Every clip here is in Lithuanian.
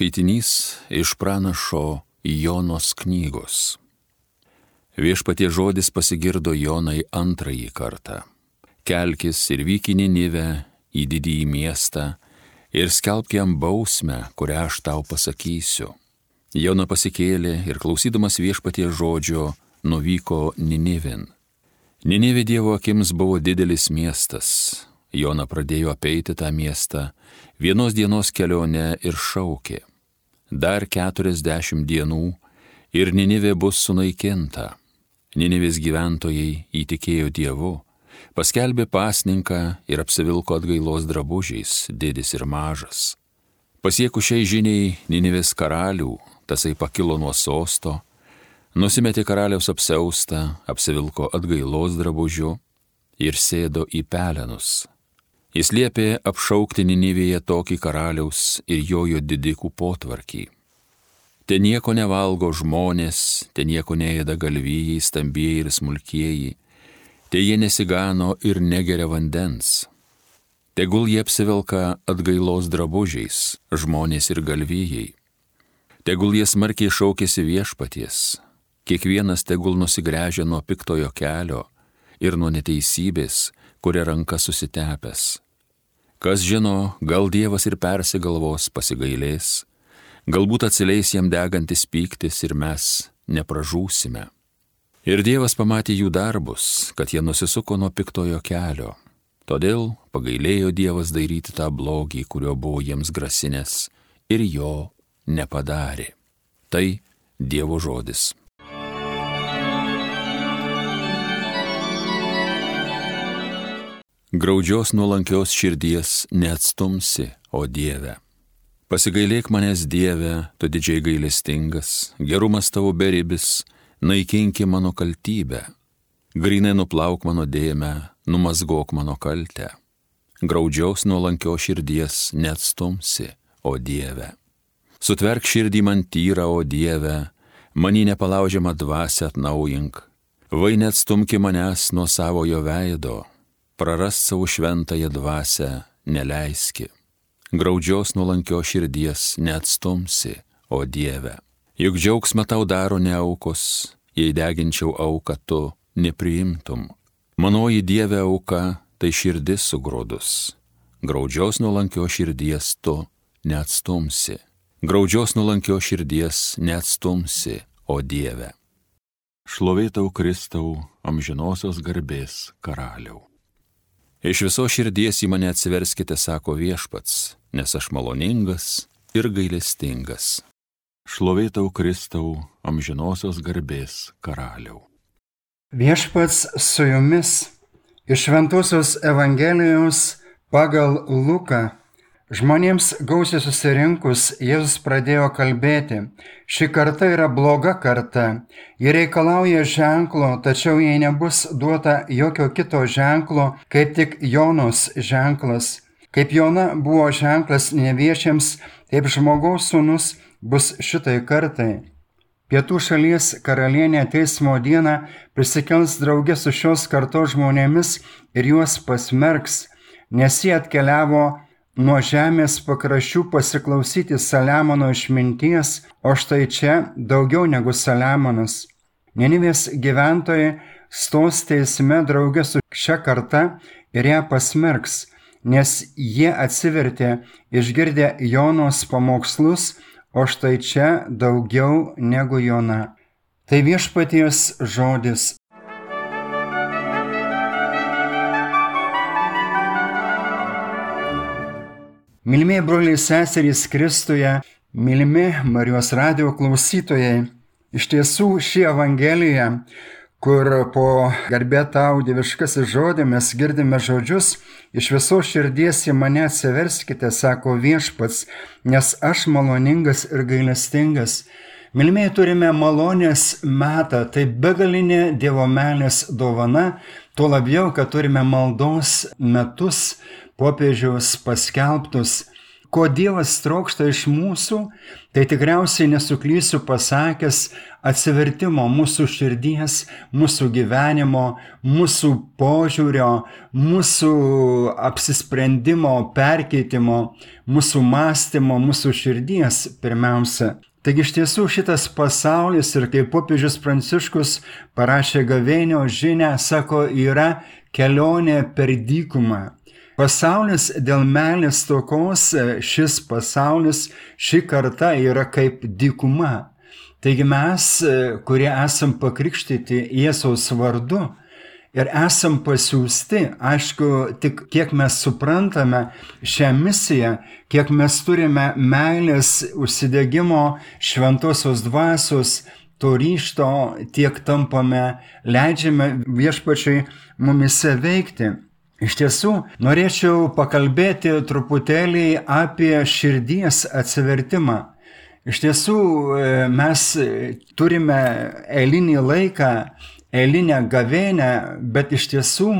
Skaitinys iš pranašo Jonos knygos. Viešpatie žodis pasigirdo Jonai antrąjį kartą. Kelkis ir vyk į Ninivę, į didįjį miestą ir skelbk jam bausmę, kurią aš tau pasakysiu. Jona pasikėlė ir klausydamas viešpatie žodžio nuvyko Ninivin. Ninivė Dievo akims buvo didelis miestas. Jona pradėjo apeiti tą miestą vienos dienos kelionę ir šaukė. Dar keturiasdešimt dienų ir Ninivė bus sunaikinta. Ninivės gyventojai įtikėjo Dievu, paskelbė pasninką ir apsivilko atgailos drabužiais, didis ir mažas. Pasieku šiai žiniai Ninivės karalių, tasai pakilo nuo sosto, nusimetė karaliaus apseustą, apsivilko atgailos drabužiu ir sėdo į pelenus, Jis liepė apšaukti Ninivėje tokį karaliaus ir jojo didikų potvarkį. Te nieko nevalgo žmonės, te nieko neėda galvijai, stambieji ir smulkieji, te jie nesigano ir negeria vandens. Tegul jie apsivelka atgailos drabužiais, žmonės ir galvijai. Tegul jie smarkiai šaukėsi viešpaties, kiekvienas tegul nusigręžia nuo piktojo kelio ir nuo neteisybės, kuria ranka susitepęs. Kas žino, gal Dievas ir persigalvos pasigailės, galbūt atsileis jam degantis pyktis ir mes nepražūsime. Ir Dievas pamatė jų darbus, kad jie nusisuko nuo piktojo kelio. Todėl pagailėjo Dievas daryti tą blogį, kurio buvo jiems grasinės, ir jo nepadarė. Tai Dievo žodis. Graudžios nuolankios širdies neatstumsi, o Dieve. Pasigailėk manęs Dieve, tu didžiai gailestingas, gerumas tavo beribis, naikinki mano kaltybę. Grinai nuplauk mano dėmę, numazgok mano kaltę. Graudžios nuolankios širdies neatstumsi, o Dieve. Sutverk širdį man tyrą, o Dieve, manį nepalaužiamą dvasę atnaujink. Vai neatstumki manęs nuo savojo veido, prarast savo šventąją dvasę neleiski. Graudžios nuolankio širdies neatstumsi, o Dieve. Juk džiaugsmą tau daro ne aukos, jei deginčiau auką tu nepriimtum. Manoji Dieve auka tai širdis sugrodus. Graudžios nuolankio širdies tu neatstumsi. Graudžios nuolankio širdies neatstumsi, o Dieve. Šlovėtau Kristau amžinosios garbės karaliau. Iš viso širdies į mane atsiverskite, sako viešpats, nes aš maloningas ir gailestingas. Šlovėtau Kristau amžinosios garbės karaliau. Viešpats su jumis iš Ventosios Evangelijos pagal Luką Žmonėms gausiai susirinkus Jėzus pradėjo kalbėti, ši karta yra bloga karta, ji reikalauja ženklo, tačiau jai nebus duota jokio kito ženklo, kaip tik Jonos ženklas. Kaip Jona buvo ženklas neviešiams, taip žmogaus sūnus bus šitai kartai. Pietų šalies karalienė teismo dieną prisikels draugė su šios kartos žmonėmis ir juos pasmerks, nes jie atkeliavo nuo žemės pakraščių pasiklausyti Saliamono išminties, o štai čia daugiau negu Saliamonas. Nenivės gyventojai stos teisme draugė su šia karta ir ją pasmerks, nes jie atsivertė išgirdę Jonos pamokslus, o štai čia daugiau negu Jona. Tai viešpaties žodis Mylimieji broliai seserys Kristuje, mylimi Marijos radio klausytojai, iš tiesų ši Evangelija, kur po garbė tau dieviškasis žodė mes girdime žodžius, iš viso širdies į mane atsiverskite, sako viešpats, nes aš maloningas ir gailestingas. Mylimieji turime malonės metą, tai begalinė Dievo meilės dovana, tuo labiau, kad turime maldos metus, popiežiaus paskelbtus, ko Dievas trokšta iš mūsų, tai tikriausiai nesuklysiu pasakęs atsivertimo mūsų širdies, mūsų gyvenimo, mūsų požiūrio, mūsų apsisprendimo, perkeitimo, mūsų mąstymo, mūsų širdies pirmiausia. Taigi iš tiesų šitas pasaulis ir kaip popiežius Pranciškus parašė gavėnio žinę, sako, yra kelionė per dykumą. Pasaulis dėl meilės tokos, šis pasaulis, ši karta yra kaip dykuma. Taigi mes, kurie esam pakrikštyti Jėzaus vardu ir esam pasiūsti, aišku, tik kiek mes suprantame šią misiją, kiek mes turime meilės užsidėgymo šventosios dvasios, to ryšto, tiek tampame, leidžiame viešpačiai mumise veikti. Iš tiesų, norėčiau pakalbėti truputėlį apie širdies atsivertimą. Iš tiesų, e, mes turime eilinį laiką, eilinę gavėnę, bet iš tiesų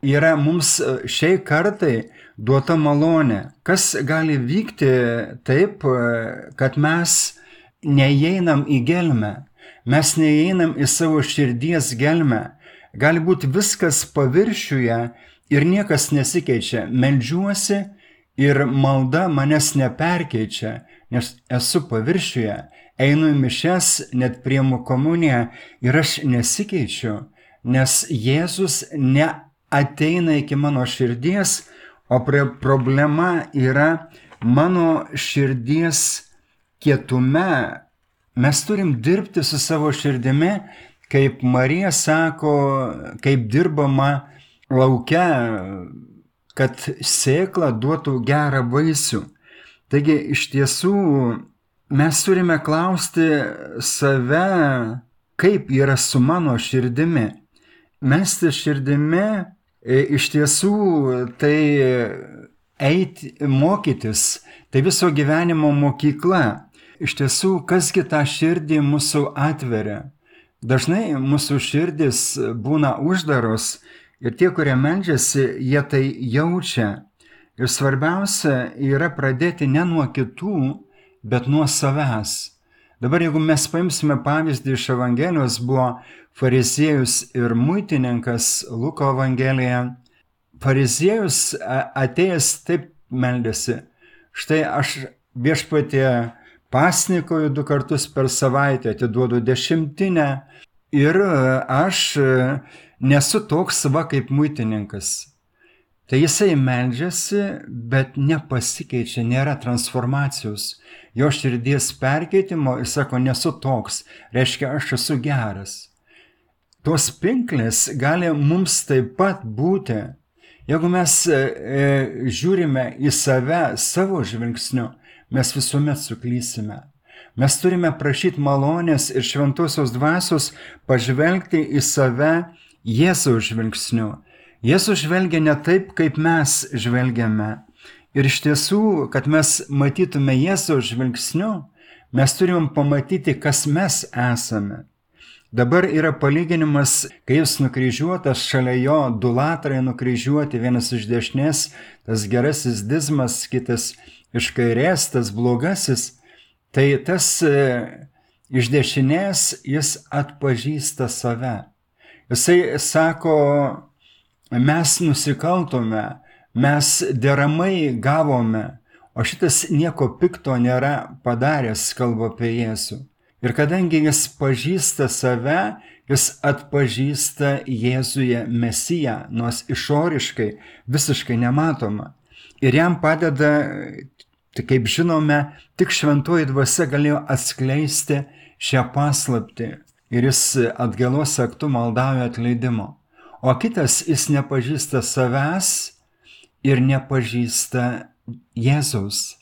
yra mums šiai kartai duota malonė. Kas gali vykti taip, kad mes neįeinam į gelmę, mes neįeinam į savo širdies gelmę. Gali būti viskas paviršiuje, ir niekas nesikeičia. Meldžiuosi ir malda manęs neperkeičia, nes esu paviršiuje, einu į mišes, net priemu komuniją ir aš nesikeičiu, nes Jėzus neateina iki mano širdies, o problema yra mano širdies kietume. Mes turim dirbti su savo širdimi, kaip Marija sako, kaip dirbama laukia, kad sėkla duotų gerą vaisių. Taigi iš tiesų mes turime klausti save, kaip yra su mano širdimi. Mesti širdimi e, iš tiesų tai eiti, mokytis, tai viso gyvenimo mokykla. Iš tiesų, kasgi tą širdį mūsų atveria. Dažnai mūsų širdis būna uždaros Ir tie, kurie meldžiasi, jie tai jaučia. Ir svarbiausia yra pradėti ne nuo kitų, bet nuo savęs. Dabar jeigu mes paimsime pavyzdį iš Evangelijos, buvo fariziejus ir muitininkas Luko Evangelija. Fariziejus atėjęs taip meldėsi. Štai aš viešpatė pasnikoju du kartus per savaitę, atiduodu dešimtinę ir aš nesu toks va kaip muitininkas. Tai jisai meldžiasi, bet nepasikeičia, nėra transformacijos. Jo širdies perkeitimo ir sako, nesu toks, reiškia, aš esu geras. Tos pinklės gali mums taip pat būti. Jeigu mes e, e, žiūrime į save savo žvilgsniu, mes visuomet suklysime. Mes turime prašyti malonės ir šventosios dvasios pažvelgti į save Jėzaus žvilgsniu. Jėzus žvelgia ne taip, kaip mes žvelgiame. Ir iš tiesų, kad mes matytume Jėzaus žvilgsniu, mes turim pamatyti, kas mes esame. Dabar yra palyginimas, kai jis nukryžiuotas, šalia jo du latrai nukryžiuoti, vienas iš dešinės, tas gerasis dizmas, kitas iš kairės, tas blogasis. Tai tas e, iš dešinės jis atpažįsta save. Jisai sako, mes nusikaltome, mes deramai gavome, o šitas nieko pikto nėra padaręs, kalba apie Jėzų. Ir kadangi jis pažįsta save, jis atpažįsta Jėzuje Mesiją, nors išoriškai visiškai nematoma. Ir jam padeda, kaip žinome, tik šventoji dvasia galėjo atskleisti šią paslapti ir jis atgalos aktu maldauja atleidimo. O kitas jis nepažįsta savęs ir nepažįsta Jėzaus.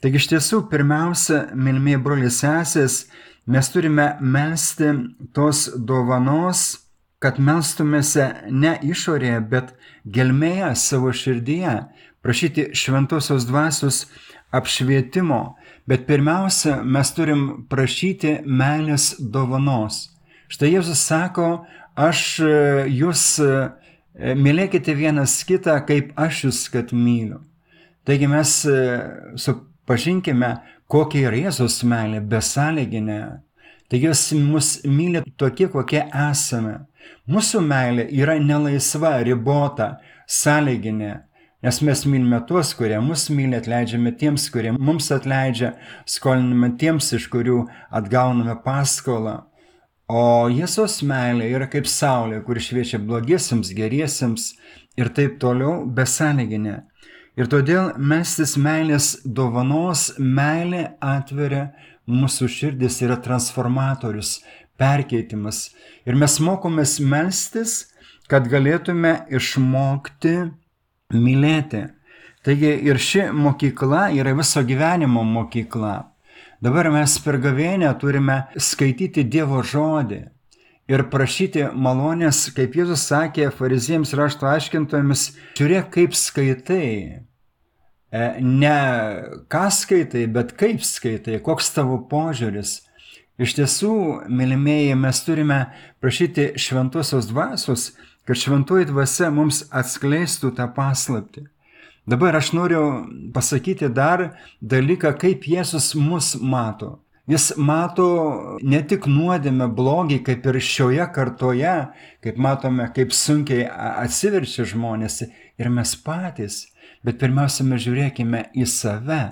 Taigi iš tiesų, pirmiausia, mylimiai broliai sesės, mes turime melstį tos dovanos, kad melstumėse ne išorėje, bet gelmėje savo širdyje, prašyti šventosios dvasios apšvietimo, Bet pirmiausia, mes turim prašyti meilės dovanos. Štai Jėzus sako, aš e, jūs e, mylėkite vienas kitą, kaip aš jūs kad myliu. Taigi mes e, supažinkime, kokia yra Jėzus meilė, besąlyginė. Taigi jis mus myli tokie, kokie esame. Mūsų meilė yra nelaisva, ribota, sąlyginė. Nes mes mylime tuos, kurie mus myli, atleidžiame tiems, kurie mums atleidžia, skoliname tiems, iš kurių atgauname paskolą. O Jėzos meilė yra kaip saulė, kur šviečia blogiesiams, geriesiems ir taip toliau besąlyginė. Ir todėl mestis meilės dovanos, meilė atveria mūsų širdis, yra transformatorius, perkeitimas. Ir mes mokomės melstis, kad galėtume išmokti mylėti. Taigi ir ši mokykla yra viso gyvenimo mokykla. Dabar mes per gavėnę turime skaityti Dievo žodį ir prašyti malonės, kaip Jėzus sakė fariziems rašto aiškintojams, žiūrėk, kaip skaitai. E, ne ką skaitai, bet kaip skaitai, koks tavo požiūris. Iš tiesų, mylimieji, mes turime prašyti šventosios dvasios, kad šventoji dvasia mums atskleistų tą paslapti. Dabar aš noriu pasakyti dar dalyką, kaip Jėzus mus mato. Jis mato ne tik nuodėmę blogį, kaip ir šioje kartoje, kaip matome, kaip sunkiai atsiverčia žmonės ir mes patys, bet pirmiausia, mes žiūrėkime į save.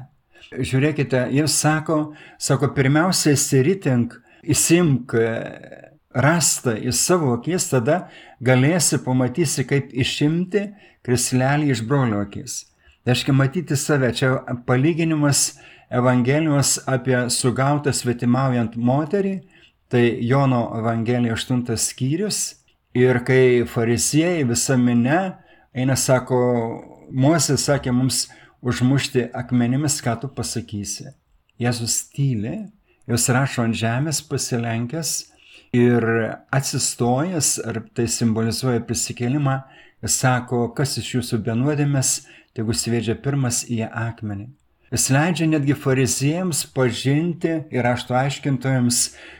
Žiūrėkite, jis sako, sako, pirmiausia, įsiritink, įsimk rastą į savo akis, tada galėsi pamatysi, kaip išimti krislelį iš brolio akis. Tai reiškia matyti save. Čia palyginimas Evangelijos apie sugautą svetimaujant moterį, tai Jono Evangelija 8 skyrius. Ir kai fariziejai visa minė eina, sako, Mosės sakė mums užmušti akmenimis, ką tu pasakysi. Jėzus tyli, jos rašo ant žemės pasilenkęs ir atsistojęs, ar tai simbolizuoja prisikėlimą, sako, kas iš jūsų benuodėmės, tegu sviedžia pirmas į akmenį. Jis leidžia netgi fariziejams pažinti ir ašto aiškintojams,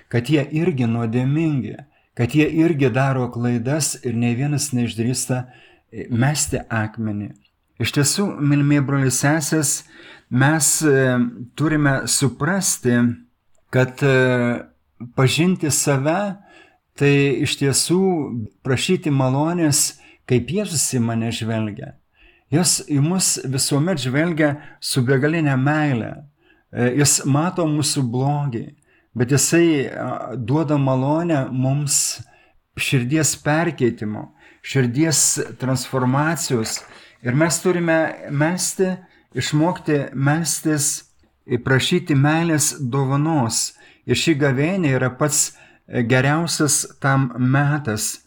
kad jie irgi nuodėmingi, kad jie irgi daro klaidas ir ne vienas neišdrįsta e, mesti akmenį. Iš tiesų, mylimieji broliai sesės, mes e, turime suprasti, kad e, pažinti save, tai iš tiesų prašyti malonės, kaip Jėzus į mane žvelgia. Jis į mus visuomet žvelgia su begalinė meilė. E, jis mato mūsų blogį, bet jisai duoda malonę mums širdies perkeitimo, širdies transformacijos. Ir mes turime mesti, išmokti mestis, prašyti meilės dovanos. Ir ši gavėnė yra pats geriausias tam metas.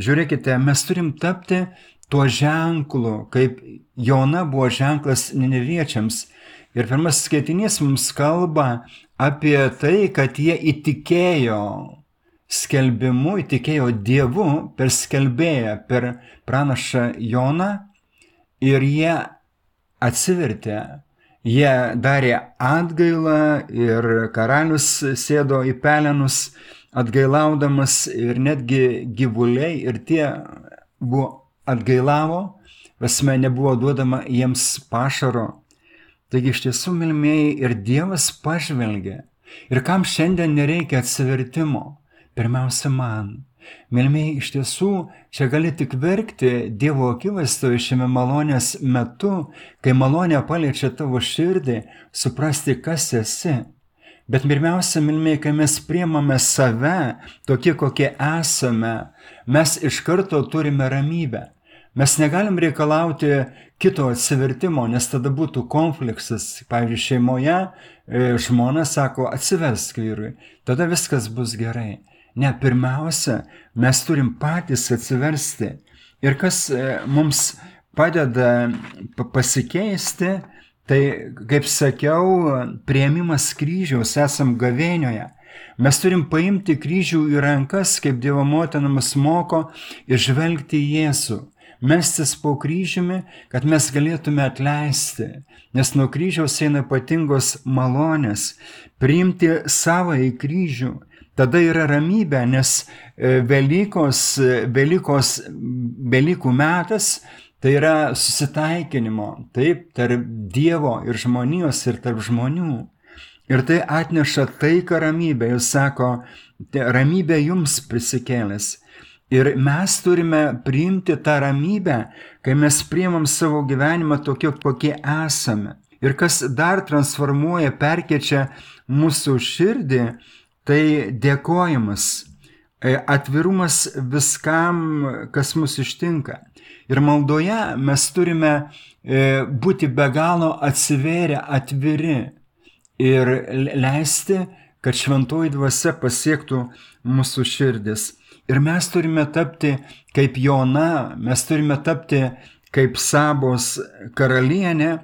Žiūrėkite, mes turim tapti tuo ženklu, kaip Jona buvo ženklas Nineviečiams. Ir pirmasis skaitinys mums kalba apie tai, kad jie įtikėjo skelbimu, įtikėjo Dievu per skelbėją, per pranašą Joną ir jie atsivertė. Jie darė atgailą ir karalius sėdo į pelenus atgailaudamas ir netgi gyvuliai ir tie buvo atgailavo, prasme nebuvo duodama jiems pašaro. Taigi iš tiesų, milmėjai, ir Dievas pažvelgia. Ir kam šiandien nereikia atsivertimo? Pirmiausia, man. Milmėjai, iš tiesų, čia gali tik verkti Dievo akivaizdoje šiame malonės metu, kai malonė paliečia tavo širdį, suprasti, kas esi. Bet pirmiausia, milmėjai, kai mes priemame save, tokie kokie esame, mes iš karto turime ramybę. Mes negalim reikalauti kito atsivertimo, nes tada būtų konfliktas. Pavyzdžiui, šeimoje e, žmona sako, atsiversk vyrui, tada viskas bus gerai. Ne, pirmiausia, mes turim patys atsiversti. Ir kas e, mums padeda pasikeisti, tai, kaip sakiau, prieimimas kryžiaus, esam gavėnioje. Mes turim paimti kryžių į rankas, kaip Dievo motina mus moko, ir žvelgti į Jėzų mestis po kryžiumi, kad mes galėtume atleisti, nes nuo kryžiaus eina ypatingos malonės, priimti savo į kryžių. Tada yra ramybė, nes e, Velykos, e, Velykos, Velykų metas Tai yra susitaikinimo, taip, tarp Dievo ir žmonijos ir tarp žmonių. Ir tai atneša taiką ramybę. Jis sako, ramybė jums prisikėlęs. Ir mes turime priimti tą ramybę, kai mes priimam savo gyvenimą tokio, kokie esame. Ir kas dar transformuoja, perkečia mūsų širdį, tai dėkojimas, e, atvirumas viskam, kas mus ištinka. Ir maldoje mes turime e, būti be galo atsiverę, atviri ir leisti, kad šventoji dvasia pasiektų mūsų širdis. Ir mes turime tapti kaip Jona, mes turime tapti kaip Sabos karalienė,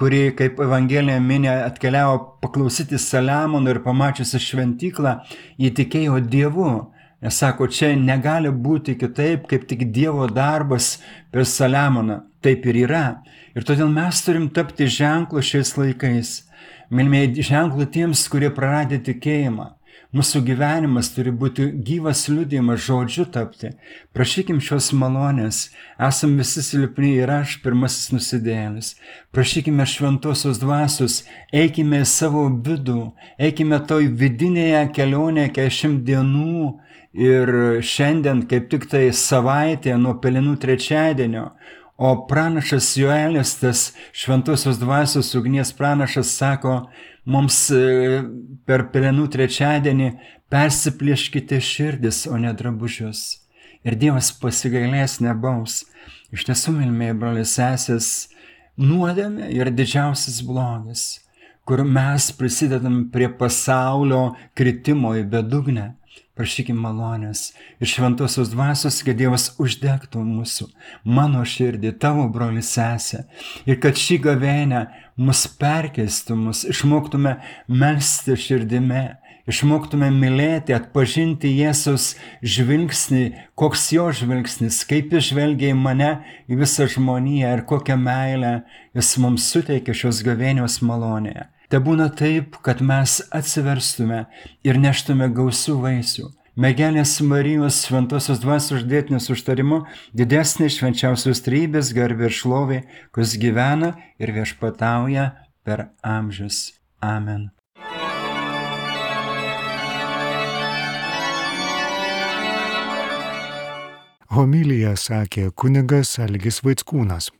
kuri, kaip Evangelija minė, atkeliavo paklausyti Saliamono ir pamačiusi šventyklą, įtikėjo Dievu. Nes sako, čia negali būti kitaip, kaip tik Dievo darbas per Saliamoną. Taip ir yra. Ir todėl mes turim tapti ženklu šiais laikais. Mylimiai ženklų tiems, kurie praradė tikėjimą. Mūsų gyvenimas turi būti gyvas liūdėjimas žodžiu tapti. Prašykim šios malonės. Esam visi silpni ir aš pirmasis nusidėlis. Prašykime šventosios dvasios, eikime į savo vidų, eikime toj vidinėje kelionėje kešimt dienų ir šiandien kaip tik tai savaitė nuo pelinų trečiadienio O pranašas Joelis, tas šventosios dvasios ugnies pranašas, sako, mums e, per pelenų trečiadienį persiplieškite širdis, o ne drabužius. Ir Dievas pasigailės nebaus. Iš tiesų, mylimiai brolius sesės, nuodėmė yra didžiausias blogis, kur mes prisidedam prie pasaulio kritimo į bedugnę Prašykim malonės ir šventosios dvasios, kad Dievas uždegtų mūsų, mano širdį, tavo broli sesę. Ir kad šį gavėnę mus perkeistų, mus išmoktume melstį širdime, išmoktume mylėti, atpažinti Jėzus žvilgsnį, koks jo žvilgsnis, kaip jis žvelgia į mane, į visą žmoniją ir kokią meilę jis mums suteikia šios gavėnios malonėje. Te būna taip, kad mes atsiverstume ir neštume gausių vaisių. Mergelės Marijos šventosios dvasios uždėtinis užtarimu didesnė švenčiausios trybės garbė ir šlovė, kuris gyvena ir viešpatauja per amžius. Amen. Homilyje sakė kunigas Algis Vaitskūnas.